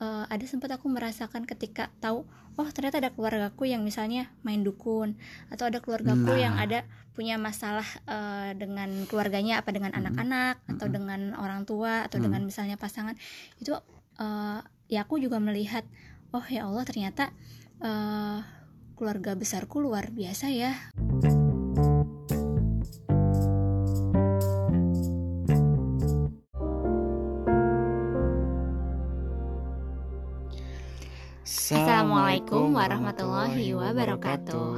uh, ada sempat aku merasakan ketika tahu oh ternyata ada keluargaku yang misalnya main dukun atau ada keluargaku nah. yang ada punya masalah uh, dengan keluarganya apa dengan anak-anak -hmm. atau -hmm. dengan orang tua atau -hmm. dengan misalnya pasangan itu uh, ya aku juga melihat oh ya Allah ternyata uh, keluarga besarku luar biasa ya. Assalamualaikum warahmatullahi wabarakatuh.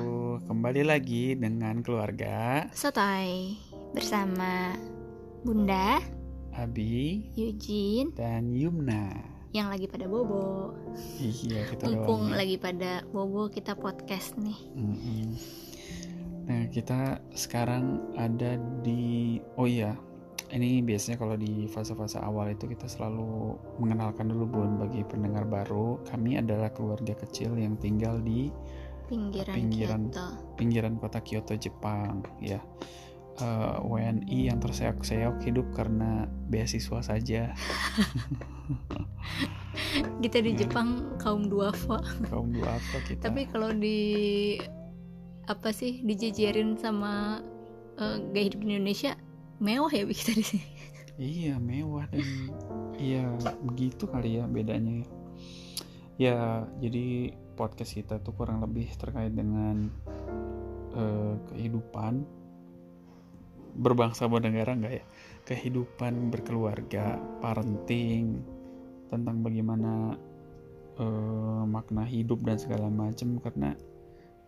Kembali lagi dengan keluarga Sotoy bersama Bunda, Abi, Eugene, dan Yumna yang lagi pada bobo. Iya kita Mumpung lagi pada bobo kita podcast nih. Mm -hmm. Nah kita sekarang ada di oh iya ini biasanya kalau di fase-fase awal itu kita selalu mengenalkan dulu bun bagi pendengar baru. Kami adalah keluarga kecil yang tinggal di pinggiran pinggiran Kyoto. pinggiran kota Kyoto Jepang ya. Uh, eh, WNI yang terseok-seok hidup karena beasiswa saja. Kita di Jepang kaum duafa. Kaum duafa kita. Tapi kalau di apa sih dijejerin sama uh, gaya hidup di Indonesia mewah ya kita di sini iya mewah dan iya begitu kali ya bedanya ya. Jadi podcast kita tuh kurang lebih terkait dengan uh, kehidupan berbangsa bernegara enggak ya? Kehidupan berkeluarga parenting tentang bagaimana uh, makna hidup dan segala macam karena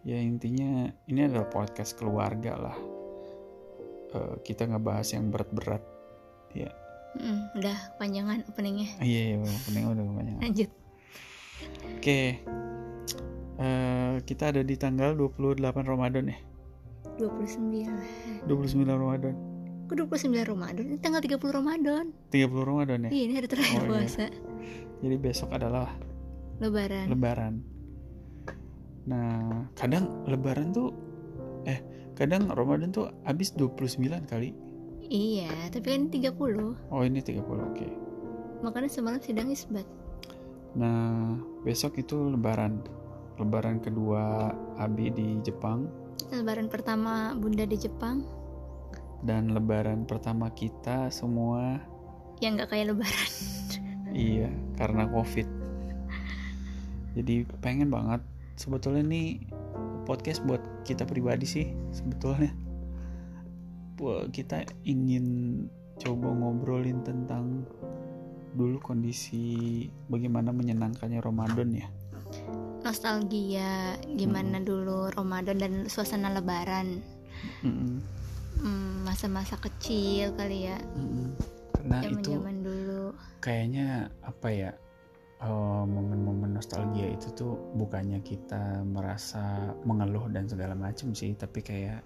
ya intinya ini adalah podcast keluarga lah uh, kita ngebahas yang berat-berat. Ya mm, udah panjangan openingnya. Iya, iya opening udah kepanjangan. Lanjut. Oke. Okay. uh, eh, kita ada di tanggal 28 Ramadan ya? 29 29 Ramadan. Kok 29 Ramadan? Ini tanggal 30 Ramadan. 30 Ramadan ya? Iya ini hari terakhir oh, iya. puasa. Iya. Jadi besok adalah Lebaran. Lebaran. Nah kadang Lebaran tuh Eh kadang Ramadan tuh habis 29 kali. Iya tapi kan 30 oh ini 30 oke. Okay. makanya semalam sidang isbat. Nah besok itu lebaran. Lebaran kedua Abi di Jepang. Lebaran pertama Bunda di Jepang. Dan lebaran pertama kita semua. Yang gak kayak lebaran. Iya karena covid. Jadi pengen banget. Sebetulnya nih podcast buat kita pribadi sih sebetulnya kita ingin coba ngobrolin tentang dulu kondisi bagaimana menyenangkannya Ramadan ya nostalgia gimana hmm. dulu Ramadan dan suasana Lebaran masa-masa hmm. kecil kali ya hmm. karena zaman itu dulu kayaknya apa ya momen momen-momen nostalgia itu tuh bukannya kita merasa mengeluh dan segala macam sih tapi kayak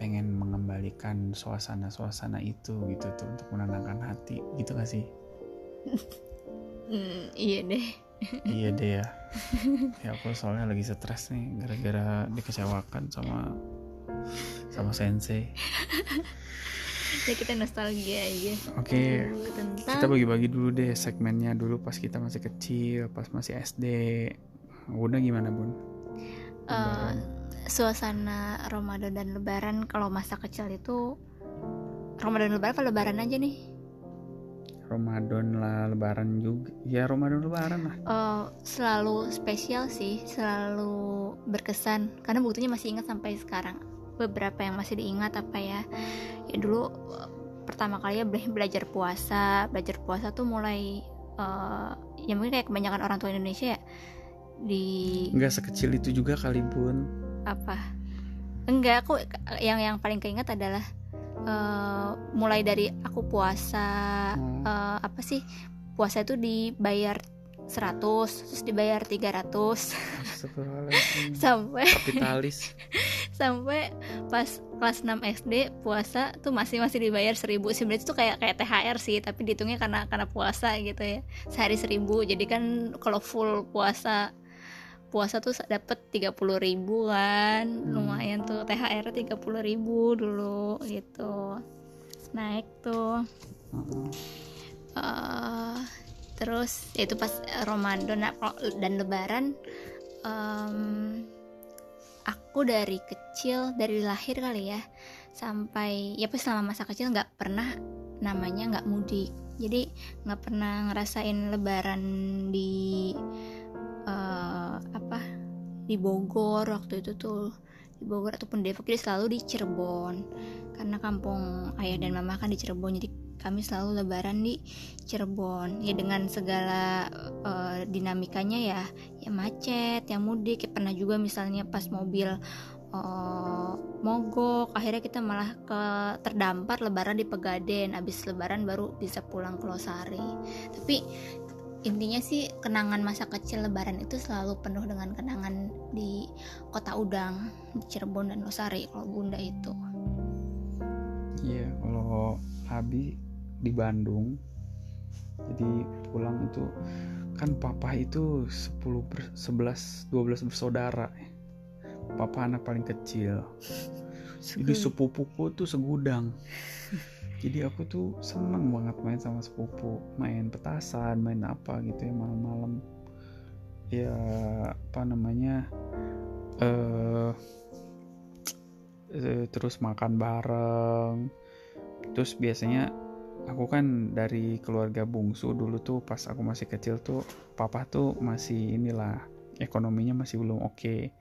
pengen mengembalikan suasana-suasana itu gitu tuh untuk menenangkan hati. Gitu gak sih? Mm, iya deh. Iya deh ya. Ya aku soalnya lagi stres nih gara-gara dikecewakan sama sama sensei ya kita nostalgia aja. Oke. Okay. kita bagi-bagi dulu deh segmennya dulu pas kita masih kecil pas masih SD Bunda gimana bun? Uh, suasana Ramadan dan Lebaran kalau masa kecil itu Ramadan dan Lebaran apa Lebaran aja nih? Ramadan lah Lebaran juga. Ya Ramadan Lebaran lah. Uh, selalu spesial sih selalu berkesan. Karena buktinya masih ingat sampai sekarang beberapa yang masih diingat apa ya. Ya dulu pertama kali ya belajar puasa. Belajar puasa tuh mulai uh, ya mungkin kayak kebanyakan orang tua Indonesia ya di nggak sekecil itu juga kali bun. Apa? Enggak aku yang yang paling keinget adalah uh, mulai dari aku puasa hmm. uh, apa sih puasa itu dibayar 100 terus dibayar 300 sampai kapitalis. Sampai pas kelas 6 SD puasa tuh masih masih dibayar 1000 sebenarnya itu kayak kayak THR sih tapi dihitungnya karena karena puasa gitu ya. Sehari 1000 jadi kan kalau full puasa puasa tuh dapat 30 ribu kan. Hmm. lumayan tuh THR 30 ribu dulu gitu. Naik tuh. Uh, terus yaitu pas Ramadan dan Lebaran um, aku dari kecil dari lahir kali ya sampai ya pas selama masa kecil nggak pernah namanya nggak mudik. Jadi nggak pernah ngerasain Lebaran di uh, apa di Bogor waktu itu tuh di Bogor ataupun Depok jadi selalu di Cirebon. Karena kampung ayah dan mama kan di Cirebon jadi kami selalu lebaran di Cirebon. Ya dengan segala uh, dinamikanya ya ya macet ya mudik. Ya pernah juga misalnya pas mobil uh, mogok akhirnya kita malah ke terdampar lebaran di Pegaden abis lebaran baru bisa pulang ke Losari. Tapi intinya sih kenangan masa kecil lebaran itu selalu penuh dengan kenangan di kota Udang di Cirebon dan Losari kalau bunda itu. Iya kalau Abi di Bandung jadi pulang itu kan papa itu 10 ber, 11 12 bersaudara. Papa anak paling kecil. Jadi sepupuku tuh segudang jadi aku tuh seneng banget main sama sepupu. Main petasan main apa gitu ya malam-malam. Ya apa namanya eh uh, terus makan bareng. Terus biasanya aku kan dari keluarga bungsu dulu tuh pas aku masih kecil tuh papa tuh masih inilah ekonominya masih belum oke. Okay.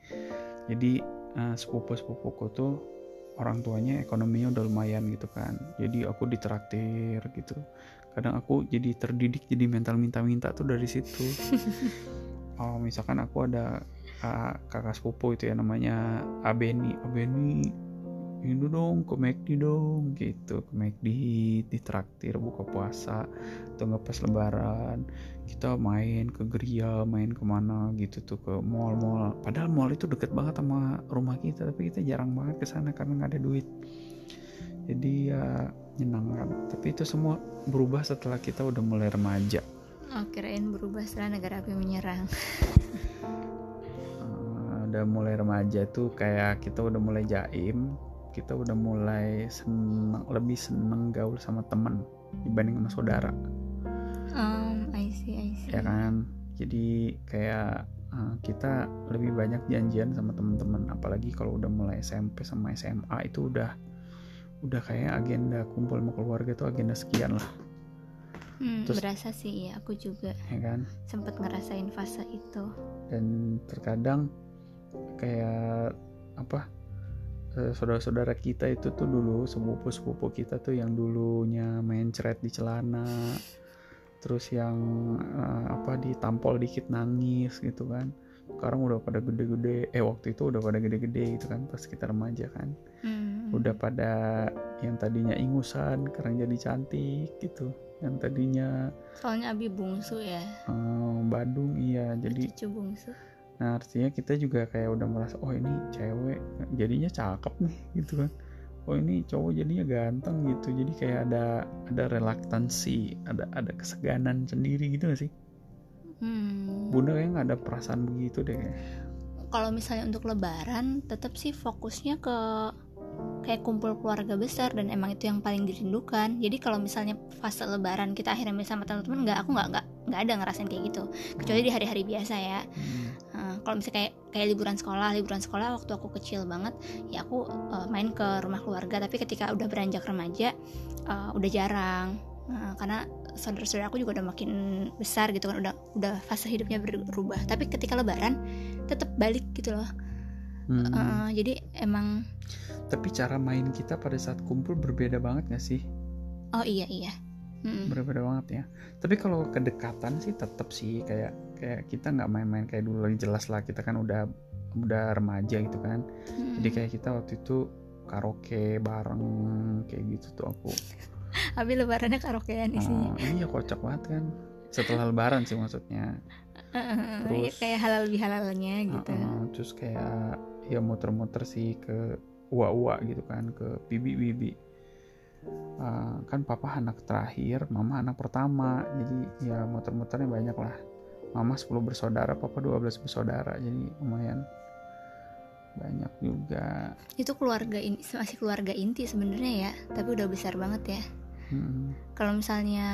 jadi uh, sepupu sepupuku tuh orang tuanya ekonominya udah lumayan gitu kan. Jadi aku ditraktir gitu. Kadang aku jadi terdidik jadi mental minta-minta tuh dari situ. Oh misalkan aku ada uh, kakak sepupu itu ya namanya Abeni. Abeni ini dong ke McD dong gitu. Ke McD ditraktir buka puasa atau nggak pas lebaran. Kita main ke Geria main ke mana gitu tuh ke mall-mall. Padahal mall itu deket banget sama rumah kita tapi kita jarang banget ke sana karena nggak ada duit. Jadi ya menyenangkan tapi itu semua berubah setelah kita udah mulai remaja. Oh kirain berubah setelah negara api menyerang. Uh, udah mulai remaja tuh kayak kita udah mulai jaim kita udah mulai seneng lebih seneng gaul sama temen dibanding sama saudara. Um, I see, I see. Ya kan, jadi kayak uh, kita lebih banyak janjian sama temen-temen, apalagi kalau udah mulai SMP sama SMA itu udah udah kayak agenda kumpul sama keluarga tuh agenda sekian lah. Hmm, Terus, berasa sih ya aku juga. Ya kan? Sempet ngerasain fase itu. Dan terkadang kayak apa? Eh, saudara-saudara kita itu tuh dulu sepupu-sepupu kita tuh yang dulunya main ceret di celana terus yang uh, apa ditampol dikit nangis gitu kan. Sekarang udah pada gede-gede eh waktu itu udah pada gede-gede gitu kan pas kita remaja kan. Hmm. udah pada yang tadinya ingusan sekarang jadi cantik gitu. Yang tadinya soalnya abi bungsu ya. Uh, Bandung iya jadi cucu bungsu Nah artinya kita juga kayak udah merasa oh ini cewek jadinya cakep nih gitu kan. Oh ini cowok jadinya ganteng gitu. Jadi kayak ada ada relaktansi, ada ada keseganan sendiri gitu gak sih? Hmm. Bunda kayak nggak ada perasaan begitu deh. Kalau misalnya untuk Lebaran, tetap sih fokusnya ke kayak kumpul keluarga besar dan emang itu yang paling dirindukan jadi kalau misalnya fase lebaran kita akhirnya sama teman-teman nggak aku nggak nggak nggak ada ngerasain kayak gitu kecuali di hari-hari biasa ya hmm. Kalau misalnya kayak kayak liburan sekolah liburan sekolah waktu aku kecil banget ya aku uh, main ke rumah keluarga. Tapi ketika udah beranjak remaja uh, udah jarang. Uh, karena saudara-saudara aku juga udah makin besar gitu kan udah udah fase hidupnya berubah. Tapi ketika lebaran tetap balik gitu loh. Hmm. uh, jadi emang tapi cara main kita pada saat kumpul berbeda banget gak sih? Oh iya iya. Hmm. berbeda banget ya. Tapi kalau kedekatan sih tetap sih kayak kayak kita nggak main-main kayak dulu lagi jelas lah kita kan udah udah remaja gitu kan hmm. jadi kayak kita waktu itu karaoke bareng kayak gitu tuh aku Habis lebarannya karaokean isinya. Oh, iya kocak banget kan. Setelah lebaran sih maksudnya. Uh, terus kayak halal bihalalnya gitu. Uh, uh, terus kayak ya muter-muter sih ke uwa-uwa gitu kan ke bibi-bibi uh, kan papa anak terakhir mama anak pertama jadi ya muter-muternya banyak lah mama 10 bersaudara papa 12 bersaudara jadi lumayan banyak juga itu keluarga ini masih keluarga inti sebenarnya ya tapi udah besar banget ya Mm-mm. kalau misalnya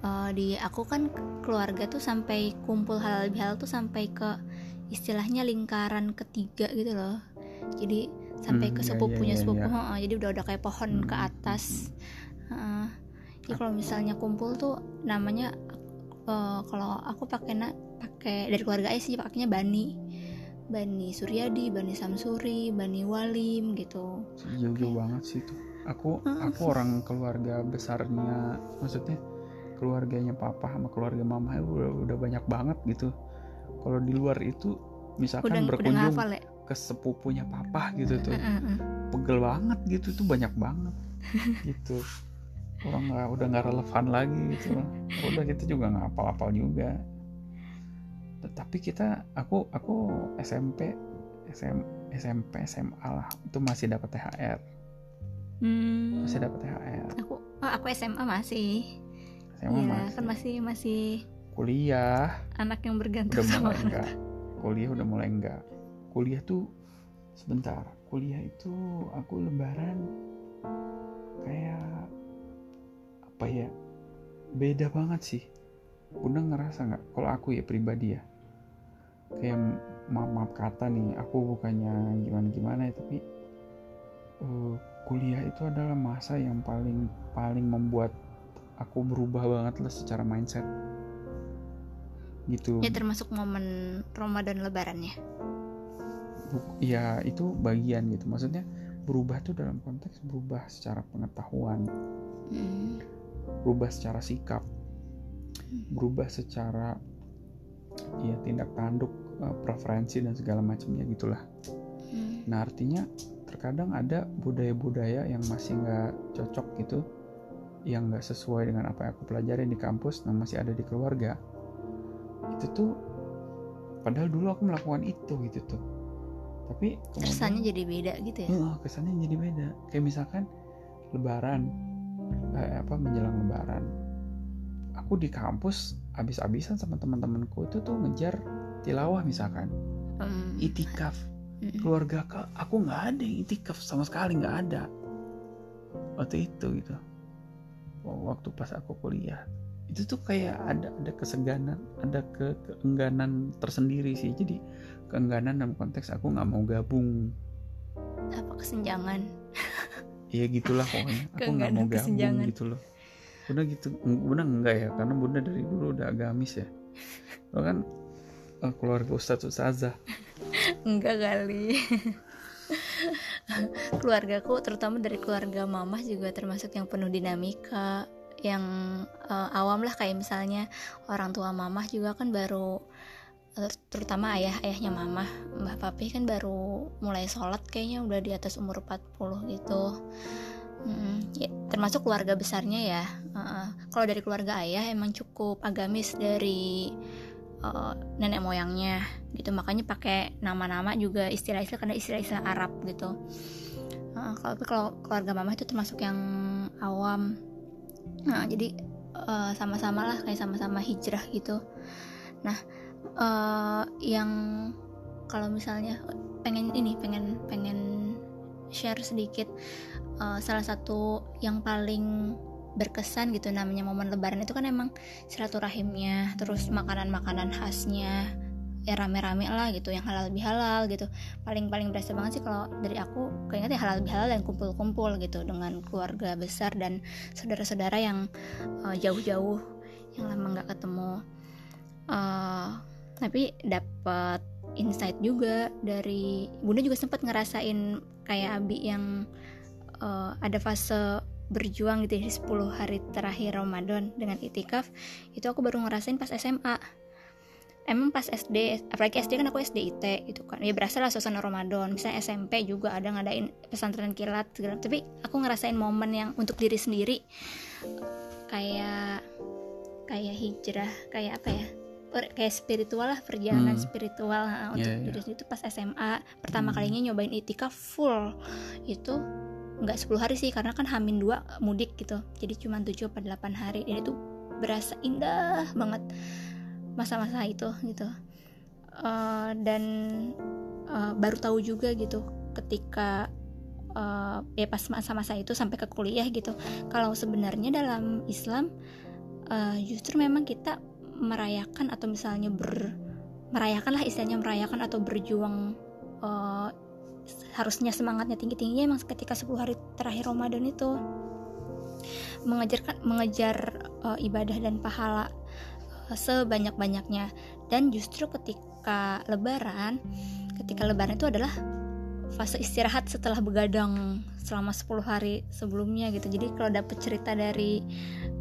eh, di aku kan keluarga tuh sampai kumpul halal bihalal tuh sampai ke istilahnya lingkaran ketiga gitu loh jadi sampai Hmm, ke iya, sepupunya iya, iya, sepupu iya. heeh, jadi udah udah kayak pohon ke Hmm, atas Heeh. jadi kalau misalnya kumpul tuh namanya eh, kalau aku pakai na pakai dari keluarga ayah sih pakainya bani. Bani suryadi bani samsuri bani walim gitu. Jauh-jauh banget sih itu. Aku Mm. aku orang keluarga besarnya maksudnya keluarganya papa sama keluarga mama itu udah, udah banyak banget gitu. Kalau di luar itu udah misalkan udah berkunjung ngafal ya? ke sepupunya papa gitu tuh Heeh, heeh. pegel banget gitu tuh banyak banget gitu orang nggak udah nggak relevan lagi gitu. Udah kita juga nggak apal-apal juga. Tetapi kita aku aku SMP SM, SMP SMA lah. Itu masih dapat THR Hmm, masih dapat THR aku oh, aku SMA masih. SMA Iya, masih. kan masih masih kuliah. anak yang bergantung udah sama mulai enggak. Kuliah udah mulai enggak. Kuliah tuh sebentar. Kuliah itu aku lebaran kayak apa ya? Beda banget sih. Bunda ngerasa nggak? Kalau aku ya pribadi ya. Kayak maaf, maaf kata nih aku bukannya gimana gimana ya tapi eh, kuliah itu adalah masa yang paling paling membuat aku berubah banget lah secara mindset. Gitu. Ya termasuk momen Ramadan lebarannya ya itu bagian gitu. Maksudnya berubah tuh dalam konteks berubah secara pengetahuan. Hmm, berubah secara sikap berubah secara ya tindak tanduk eh, preferensi dan segala macamnya gitulah. Hmm, nah artinya terkadang ada budaya-budaya yang masih nggak cocok gitu yang nggak sesuai dengan apa yang aku pelajarin di kampus yang masih ada di keluarga. Itu tuh padahal dulu aku melakukan itu gitu tuh. Tapi kemudian- kesannya jadi beda gitu ya? Heeh, kesannya jadi beda. Kayak misalkan Lebaran, eh, apa menjelang Lebaran, aku di kampus abis-abisan sama teman-temanku itu tuh ngejar tilawah misalkan, Hmm, itikaf. hmm, Keluarga ke, aku nggak ada yang itikaf sama sekali nggak ada. Waktu itu gitu. Waktu pas aku kuliah, itu tuh kayak ada ada keseganan, ada ke keengganan tersendiri sih. Jadi keengganan dalam konteks aku nggak mau gabung apa kesenjangan Iya gitulah pokoknya. Aku nggak mau gabung gitu loh. Bunda gitu, Bunda enggak ya, karena Bunda dari dulu udah agamis ya. Lo kan eh, keluarga Ustadz Ustazah. enggak kali keluargaku terutama dari keluarga mamah juga termasuk yang penuh dinamika yang eh, awam lah kayak misalnya orang tua mamah juga kan baru terutama ayah ayahnya mamah. Mbah papi kan baru mulai sholat kayaknya udah di atas umur 40 gitu. Mm, ya, termasuk keluarga besarnya ya. Heeh. kalau dari keluarga ayah emang cukup agamis dari eh, nenek moyangnya gitu. Makanya pakai nama-nama juga istilah-istilah karena istilah-istilah Arab gitu. Heeh, kalau kalau keluarga mama itu termasuk yang awam. Nah jadi eh, sama-sama lah kayak sama-sama hijrah gitu. Nah eh, yang kalau misalnya pengen ini pengen pengen share sedikit eh, salah satu yang paling berkesan gitu namanya momen lebaran itu kan emang silaturahimnya terus makanan-makanan khasnya ya rame-rame lah gitu yang halal bihalal gitu. Paling-paling berasa banget sih kalau dari aku keinget ya halal bihalal dan kumpul-kumpul gitu dengan keluarga besar dan saudara-saudara yang eh, jauh-jauh yang lama nggak ketemu. Eh, tapi dapat insight juga dari bunda juga sempat ngerasain kayak abi yang eh, ada fase berjuang gitu di 10 hari terakhir Ramadan dengan itikaf itu aku baru ngerasain pas SMA emang pas SD apalagi SD kan aku SD IT gitu kan. Ya berasa lah suasana Ramadan misalnya SMP juga ada ngadain pesantren kilat segala tapi aku ngerasain momen yang untuk diri sendiri kayak kayak hijrah kayak apa ya per- kayak spiritual lah perjalanan Hmm. spiritual nah, untuk diri sendiri itu pas SMA pertama Hmm. kalinya nyobain itikaf full. Itu nggak 10 hari sih karena kan hamin dua mudik gitu. Jadi cuma 7 atau 8 hari. Dan itu berasa indah banget masa-masa itu gitu. Eh, dan eh, baru tahu juga gitu ketika uh, ya pas masa-masa itu sampai ke kuliah gitu. Kalau sebenarnya dalam Islam uh, justru memang kita merayakan atau misalnya ber merayakan lah istilahnya merayakan atau berjuang uh, harusnya semangatnya tinggi tingginya emang ketika 10 hari terakhir Ramadan itu mengejarkan mengejar uh, ibadah dan pahala uh, sebanyak banyaknya dan justru ketika Lebaran ketika Lebaran itu adalah fase istirahat setelah begadang selama 10 hari sebelumnya gitu. Jadi kalau dapet cerita dari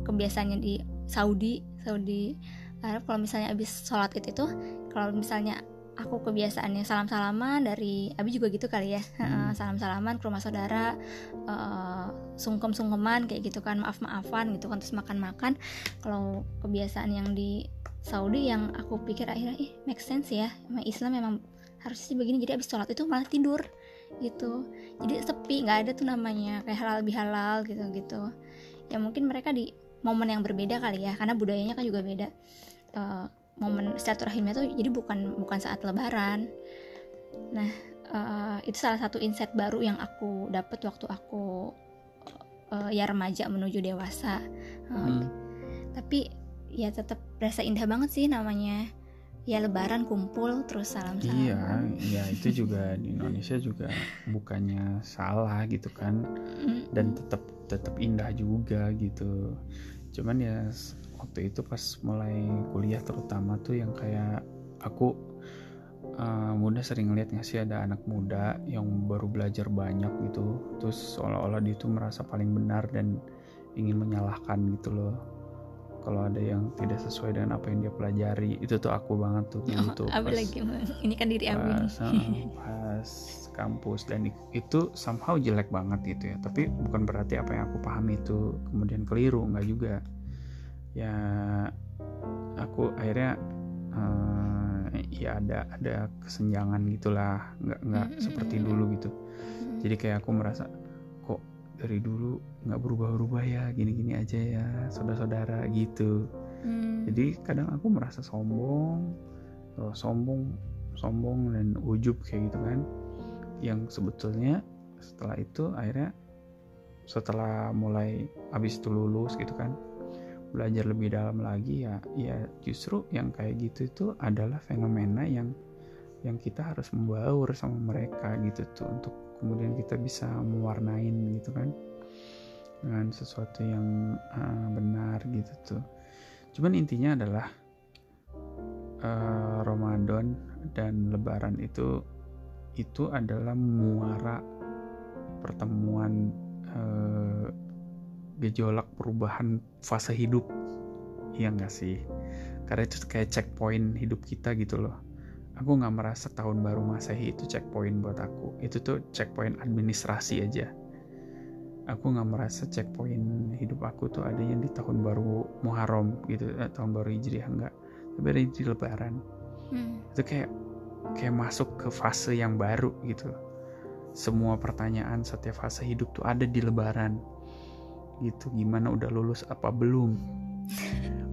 kebiasaannya di Saudi Saudi Arab kalau misalnya habis sholat itu tuh kalau misalnya aku kebiasaannya salam salaman dari Abi juga gitu kali ya. Hmm. salam salaman ke rumah saudara uh, sungkem sungkeman kayak gitu kan maaf maafan gitu kan terus makan makan kalau kebiasaan yang di Saudi yang aku pikir akhirnya ih make sense ya memang Islam memang harusnya sih begini. Jadi abis sholat itu malah tidur gitu. Jadi sepi nggak ada tuh namanya kayak halal bihalal gitu gitu ya mungkin mereka di momen yang berbeda kali ya karena budayanya kan juga beda uh, momen silaturahimnya tuh jadi bukan bukan saat lebaran. Nah uh, itu salah satu insight baru yang aku dapat waktu aku uh, ya remaja menuju dewasa. Uh, hmm. tapi ya tetap rasa indah banget sih namanya. Ya lebaran kumpul terus salam salam iya ya itu juga di Indonesia juga bukannya salah gitu kan. Dan tetap tetap indah juga gitu. Cuman ya waktu itu pas mulai kuliah terutama tuh yang kayak aku uh, muda sering ngeliat nggak sih ada anak muda yang baru belajar banyak gitu terus seolah-olah dia tuh merasa paling benar dan ingin menyalahkan gitu loh. Kalau ada yang tidak sesuai dengan apa yang dia pelajari itu tuh aku banget tuh oh, gitu. Pas, lagi ini kan diri aku pas, pas kampus dan itu somehow jelek banget gitu ya. Tapi bukan berarti apa yang aku pahami itu kemudian keliru nggak juga ya aku akhirnya uh, ya ada ada kesenjangan gitulah nggak nggak mm -hmm. seperti dulu gitu mm -hmm. jadi kayak aku merasa dari dulu nggak berubah-ubah ya gini-gini aja ya saudara-saudara gitu hmm. jadi kadang aku merasa sombong oh, sombong sombong dan ujub kayak gitu kan yang sebetulnya setelah itu akhirnya setelah mulai habis itu lulus gitu kan belajar lebih dalam lagi ya ya justru yang kayak gitu itu adalah fenomena yang yang kita harus membaur sama mereka gitu tuh untuk kemudian kita bisa mewarnain gitu kan dengan sesuatu yang uh, benar gitu tuh. Cuman intinya adalah uh, Ramadan dan Lebaran itu itu adalah muara pertemuan uh, gejolak perubahan fase hidup. Iya nggak sih? Karena itu kayak checkpoint hidup kita gitu loh. Aku nggak merasa tahun baru masehi itu checkpoint buat aku. Itu tuh checkpoint administrasi aja. Aku nggak merasa checkpoint hidup aku tuh adanya di tahun baru Muharram gitu eh, tahun baru Hijriah enggak tapi ada di Lebaran. Hmm. itu kayak kayak masuk ke fase yang baru gitu semua pertanyaan setiap fase hidup tuh ada di Lebaran gitu gimana udah lulus apa belum?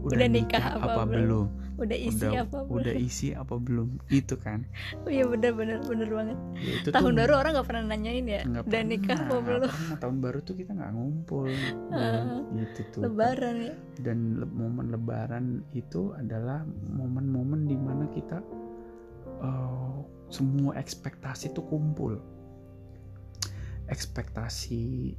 Udah, udah nikah, nikah apa, apa belum? belum? Udah isi udah, apa belum? udah isi apa belum? Itu kan. Oh iya bener bener bener banget. Ya, itu tahun tuh, baru orang nggak pernah nanyain ya udah pernah, nikah apa belum? pernah. Tahun baru tuh kita nggak ngumpul uh, gitu tuh. Lebaran ya. Dan le momen lebaran itu adalah momen-momen di mana kita uh, semua ekspektasi tuh kumpul. Ekspektasi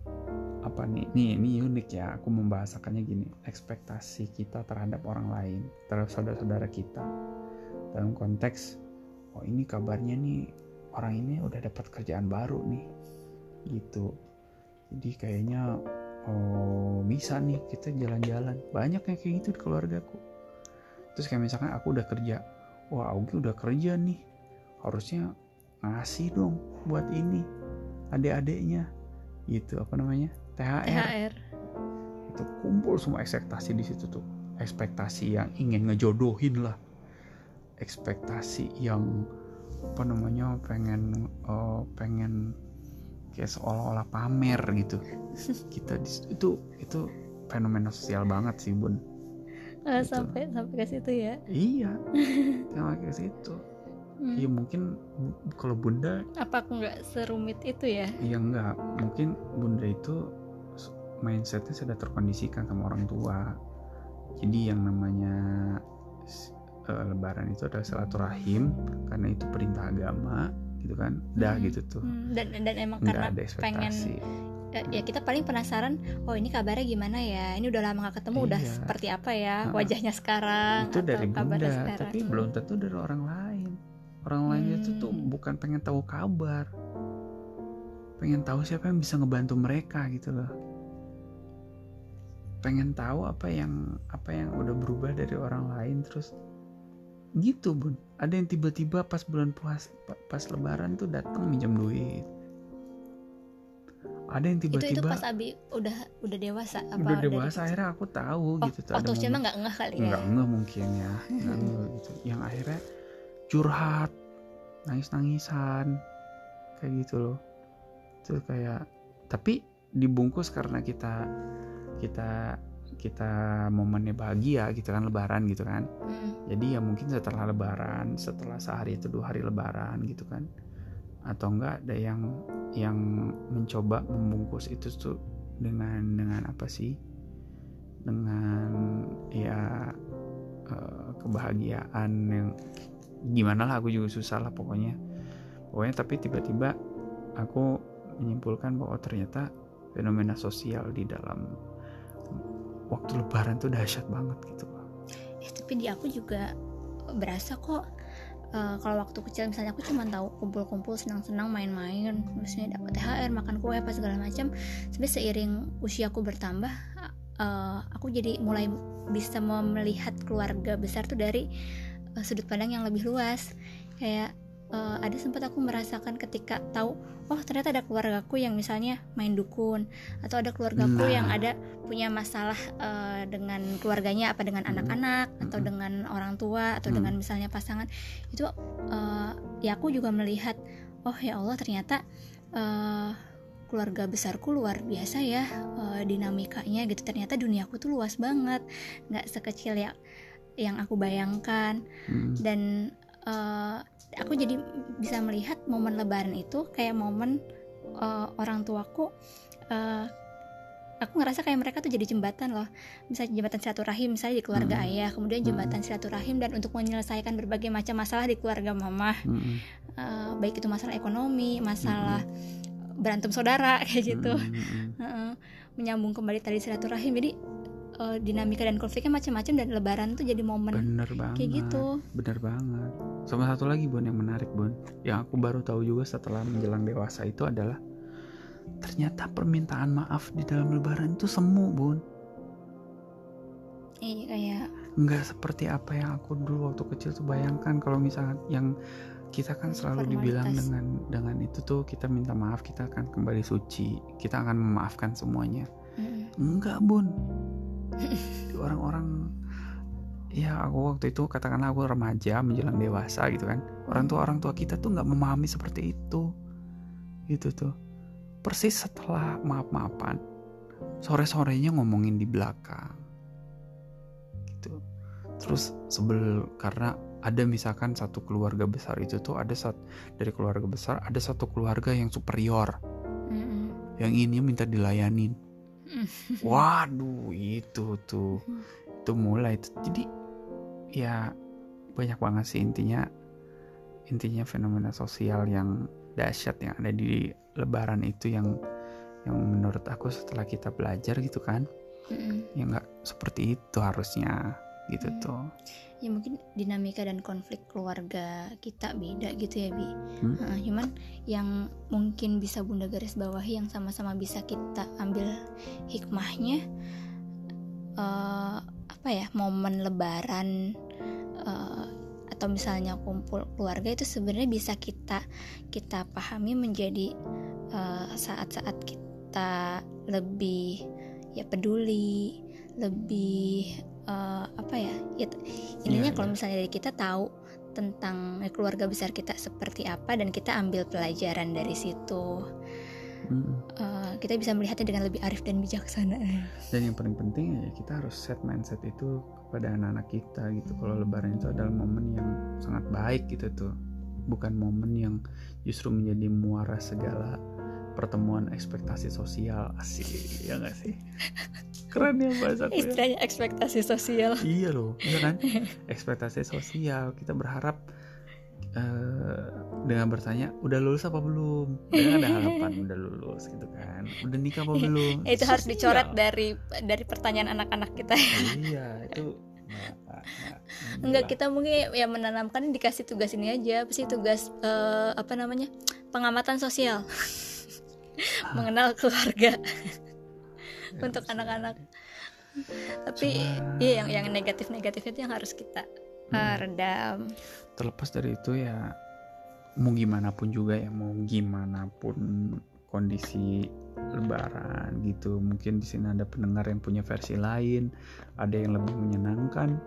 apa nih? Nih ini unik ya. Aku membahasakannya gini. Ekspektasi kita terhadap orang lain terhadap saudara-saudara kita. Dalam konteks oh ini kabarnya nih orang ini udah dapat kerjaan baru nih gitu. Jadi kayaknya oh bisa nih kita jalan-jalan. Banyak yang kayak gitu di keluargaku. Terus kayak misalkan aku udah kerja wah Augie udah kerja nih. Harusnya ngasih dong buat ini adik-adiknya. Gitu apa namanya THR. THR itu kumpul semua ekspektasi di situ tuh. Ekspektasi yang ingin ngejodohin lah. Ekspektasi yang apa namanya pengen uh, pengen kayak seolah-olah pamer gitu. Kita di, itu itu fenomena sosial banget sih bun. Uh, gitu. sampai sampai ke situ ya? Iya. Sampai ke situ. Hmm. ya mungkin kalau bunda apa aku nggak serumit itu ya? Ya enggak mungkin bunda itu mindsetnya sudah terkondisikan sama orang tua. Jadi yang namanya eh, lebaran itu adalah silaturahim karena itu perintah agama gitu kan? Dah Hmm. gitu tuh. Hmm, dan dan emang nggak karena ada pengen ekspektasi ya, kita paling penasaran oh ini kabarnya gimana ya? Ini udah lama gak ketemu udah Iya. seperti apa ya wajahnya sekarang itu atau dari bunda sekarang? tapi Hmm. belum tentu dari orang lain. Orang lain itu tuh Hmm. bukan pengen tahu kabar. Pengen tahu siapa yang bisa ngebantu mereka gitu loh pengen tahu apa yang apa yang udah berubah dari orang lain terus gitu bun. Ada yang tiba-tiba pas bulan puas pa- pas lebaran tuh datang minjam duit. Ada yang itu itu tiba-tiba pas abi udah udah dewasa apa udah dari dewasa kecil? akhirnya aku tahu oh, gitu tuh waktu momen- mah nggak ngeh kali ya? Nggak ngeh mungkin ya nggak ngeh gitu. Yang akhirnya curhat nangis nangisan kayak gitu loh. Itu kayak tapi dibungkus karena kita kita kita momennya bahagia gitu kan lebaran gitu kan. Hmm. jadi ya mungkin setelah lebaran setelah sehari atau dua hari lebaran gitu kan. Atau enggak ada yang yang mencoba membungkus itu tuh dengan dengan apa sih? Dengan ya eh, kebahagiaan yang gimana lah aku juga susah lah pokoknya. Pokoknya tapi tiba-tiba aku menyimpulkan bahwa ternyata fenomena sosial di dalam waktu lebaran tuh dahsyat banget gitu Eh, tapi di aku juga berasa kok eh, kalau waktu kecil misalnya aku cuma tahu kumpul-kumpul senang-senang main-main maksudnya dapat THR makan kue apa segala macam tapi seiring usiaku bertambah eh, aku jadi mulai bisa melihat keluarga besar tuh dari eh, sudut pandang yang lebih luas. Kayak eh, ada sempat aku merasakan ketika tahu oh ternyata ada keluargaku yang misalnya main dukun atau ada keluargaku Nah. yang ada punya masalah eh, dengan keluarganya apa dengan Hmm. anak-anak atau Hmm. dengan orang tua atau Hmm. dengan misalnya pasangan itu eh, ya aku juga melihat oh ya Allah ternyata eh, keluarga besarku luar biasa ya eh, dinamikanya gitu ternyata duniaku tuh luas banget nggak sekecil ya yang aku bayangkan Mm. dan eh, aku jadi bisa melihat momen lebaran itu kayak momen eh, orang tuaku eh, aku ngerasa kayak mereka tuh jadi jembatan loh misalnya jembatan silaturahim misalnya di keluarga Mm. ayah kemudian jembatan silaturahim dan untuk menyelesaikan berbagai macam masalah di keluarga mama Mm-mm. Eh, baik itu masalah ekonomi masalah berantem saudara kayak gitu Mm-mm. Heeh. menyambung kembali tadi silaturahim jadi eh, dinamika dan konfliknya macam-macam dan lebaran tuh jadi momen bener banget. kayak gitu. Bener banget. Sama satu lagi bun yang menarik bun. Yang aku baru tahu juga setelah menjelang dewasa itu adalah ternyata permintaan maaf di dalam lebaran itu semu bun. Iya kayak nggak seperti apa yang aku dulu waktu kecil tuh bayangkan. Kalau misalnya yang kita kan selalu dibilang dengan dengan itu tuh kita minta maaf kita akan kembali suci kita akan memaafkan semuanya. Mm, enggak bun orang-orang ya aku waktu itu katakanlah aku remaja menjelang dewasa gitu kan. Orang tua orang tua kita tuh nggak memahami seperti itu. Gitu tuh. Persis setelah maaf maafan sore sorenya ngomongin di belakang. Gitu. Terus sebel karena ada misalkan satu keluarga besar itu tuh ada sat dari keluarga besar ada satu keluarga yang superior. Mm, yang ini minta dilayanin. Waduh, itu tuh. Itu mulai tuh. Jadi ya banyak banget sih intinya intinya fenomena sosial yang dahsyat yang ada di lebaran itu yang yang menurut aku setelah kita belajar gitu kan Mm-mm. ya nggak seperti itu harusnya gitu Hmm. tuh ya mungkin dinamika dan konflik keluarga kita beda gitu ya bi Hmm. Heeh, cuman yang mungkin bisa bunda garis bawahi yang sama-sama bisa kita ambil hikmahnya eh, apa ya momen lebaran eh, atau misalnya kumpul keluarga itu sebenarnya bisa kita kita pahami menjadi eh, saat-saat kita lebih ya peduli lebih eh, apa ya ya t- intinya Iya, kalau iya. misalnya dari kita tahu tentang keluarga besar kita seperti apa dan kita ambil pelajaran dari situ Mm. eh, kita bisa melihatnya dengan lebih arif dan bijaksana dan yang paling penting ya kita harus set mindset itu kepada anak-anak kita gitu kalau lebaran itu adalah momen yang sangat baik gitu tuh bukan momen yang justru menjadi muara segala pertemuan ekspektasi sosial. Asik ya gak sih? Keren ya bahasa ya istilahnya ekspektasi sosial. Iya loh iya kan? Ekspektasi sosial. Kita berharap uh, dengan bertanya udah lulus apa belum? Dengan ada harapan udah lulus gitu kan. Udah nikah apa belum? Itu harus dicoret dari dari pertanyaan anak-anak kita. Iya itu Enggak kita mungkin ya menanamkan dikasih tugas ini aja. Apa sih tugas uh, apa namanya pengamatan sosial mengenal keluarga. Ya, untuk anak-anak. Tapi iya yang yang negatif-negatif itu yang harus kita uh, redam terlepas dari itu ya mau gimana pun juga ya mau gimana pun kondisi lebaran gitu. Mungkin di sini ada pendengar yang punya versi lain ada yang lebih menyenangkan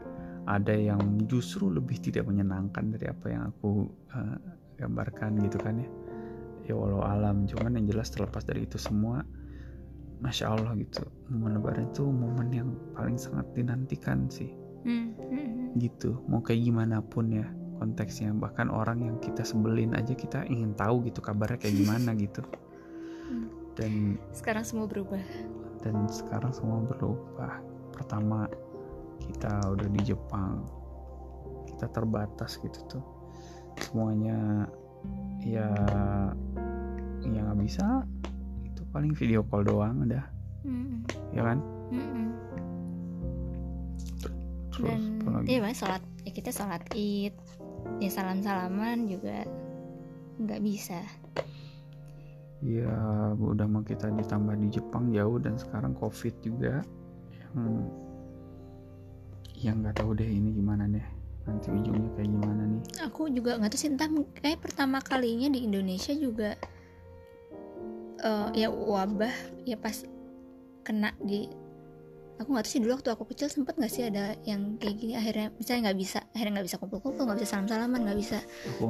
ada yang justru lebih tidak menyenangkan dari apa yang aku uh, gambarkan gitu kan ya ya walau alam cuman yang jelas terlepas dari itu semua masya allah gitu. Momen lebaran itu momen yang paling sangat dinantikan sih. Hmm, hmm, hmm. gitu. Mau kayak gimana pun ya konteksnya. Bahkan orang yang kita sebelin aja kita ingin tahu gitu kabarnya kayak gimana gitu. Dan sekarang semua berubah. dan sekarang semua berubah. Pertama kita udah di Jepang. Kita terbatas gitu tuh. Semuanya ya ya nggak bisa. Itu paling video call doang udah. Mm ya kan? Mm terus Dan, iya sholat. Ya kita sholat id. Ya salam salaman juga nggak bisa. Ya udah mau kita ditambah di Jepang jauh dan sekarang covid juga. Yang yang nggak tahu deh ini gimana deh nanti ujungnya kayak gimana nih? Aku juga nggak tahu sih entah kayak pertama kalinya di Indonesia juga uh, ya wabah ya pas kena di aku nggak tahu sih dulu waktu aku kecil sempet nggak sih ada yang kayak gini akhirnya misalnya nggak bisa akhirnya nggak bisa kumpul-kumpul nggak bisa salam-salaman nggak bisa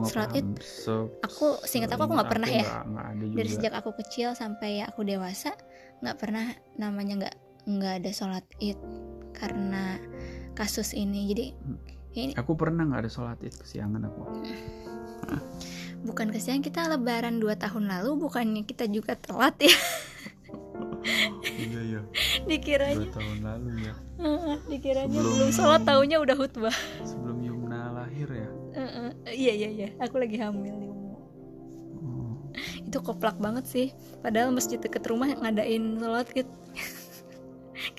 sholat id. so, aku singkat aku aku nggak pernah ya. gak, gak dari sejak aku kecil sampai aku dewasa nggak pernah namanya nggak nggak ada sholat id karena kasus ini. Jadi hmm ini aku pernah nggak ada sholat id? Kesiangan aku. Bukan kesiangan kita lebaran dua tahun lalu bukannya kita juga telat ya? Iya iya. Dikiranya. Dua tahun lalu ya dikiranya sebelum, belum sholat tahunya udah khutbah. Sebelum Yumna lahir ya? Uh, iya iya iya. Aku lagi hamil nih oh. itu koplak banget sih. Padahal masjid deket rumah ngadain sholat gitu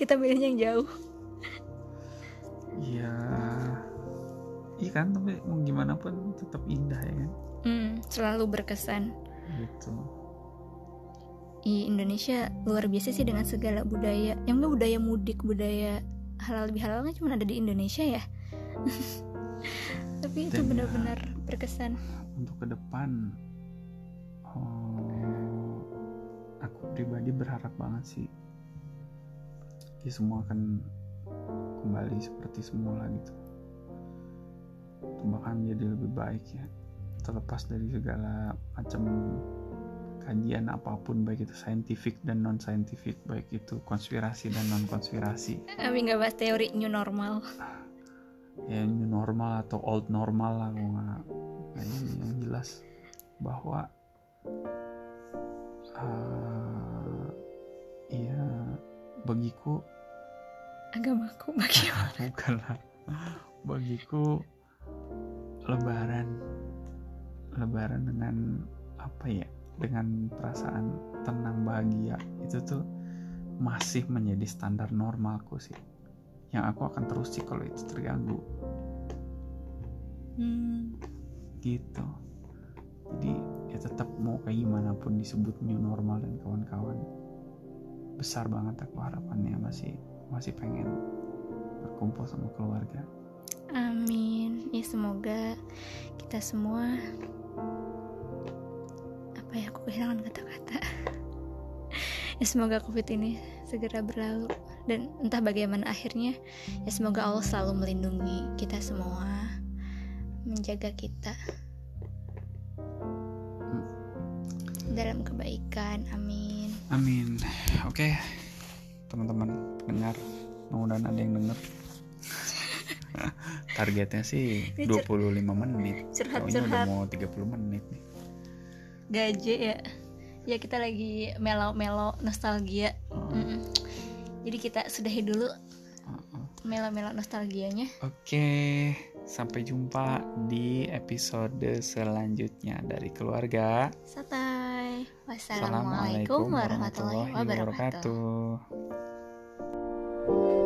kita milihnya yang jauh. Iya iya kan tapi mau gimana pun tetap indah ya kan? Hmm, selalu berkesan. Gitu. Di Indonesia luar biasa sih dengan segala budaya. Yang enggak budaya mudik budaya halal lebih halal kan cuma ada di Indonesia ya? Tapi itu benar-benar berkesan. untuk ke depan oh, aku pribadi berharap banget sih ya semua akan kembali seperti semula gitu bahkan jadi lebih baik ya. Terlepas dari segala macam kajian apa pun baik itu saintifik dan non saintifik baik itu konspirasi dan non konspirasi kami nggak bahas teori new normal. Ya new normal atau old normal lah gue nggak yang jelas. Bahwa uh, ya bagiku agamaku bagaimana? Bukanlah. Bagiku lebaran lebaran dengan apa ya dengan perasaan tenang bahagia itu tuh masih menjadi standar normalku sih. Yang aku akan terus sih kalau itu terganggu. Hmm. gitu. Jadi ya tetap mau kayak gimana pun disebut new normal dan kawan-kawan. Besar banget aku harapannya masih masih pengen berkumpul sama keluarga Amin. Ya semoga kita semua apa ya aku kehilangan kata-kata. ya semoga Covid ini segera berlalu. Dan entah bagaimana akhirnya ya semoga Allah selalu melindungi kita semua menjaga kita dalam kebaikan. Amin. Amin. Oke teman-teman dengar. Mudah-mudahan ada yang dengar targetnya sih Ini cur- 25 menit curhat Taunya udah curhat mau 30 menit nih gaje ya ya kita lagi melo-melo nostalgia Oh, Mm-mm. jadi kita sudahi dulu oh, oh. melo-melo nostalgianya Oke, sampai jumpa di episode selanjutnya dari keluarga. Assalamualaikum Wassalamualaikum warahmatullahi wabarakatuh. wabarakatuh.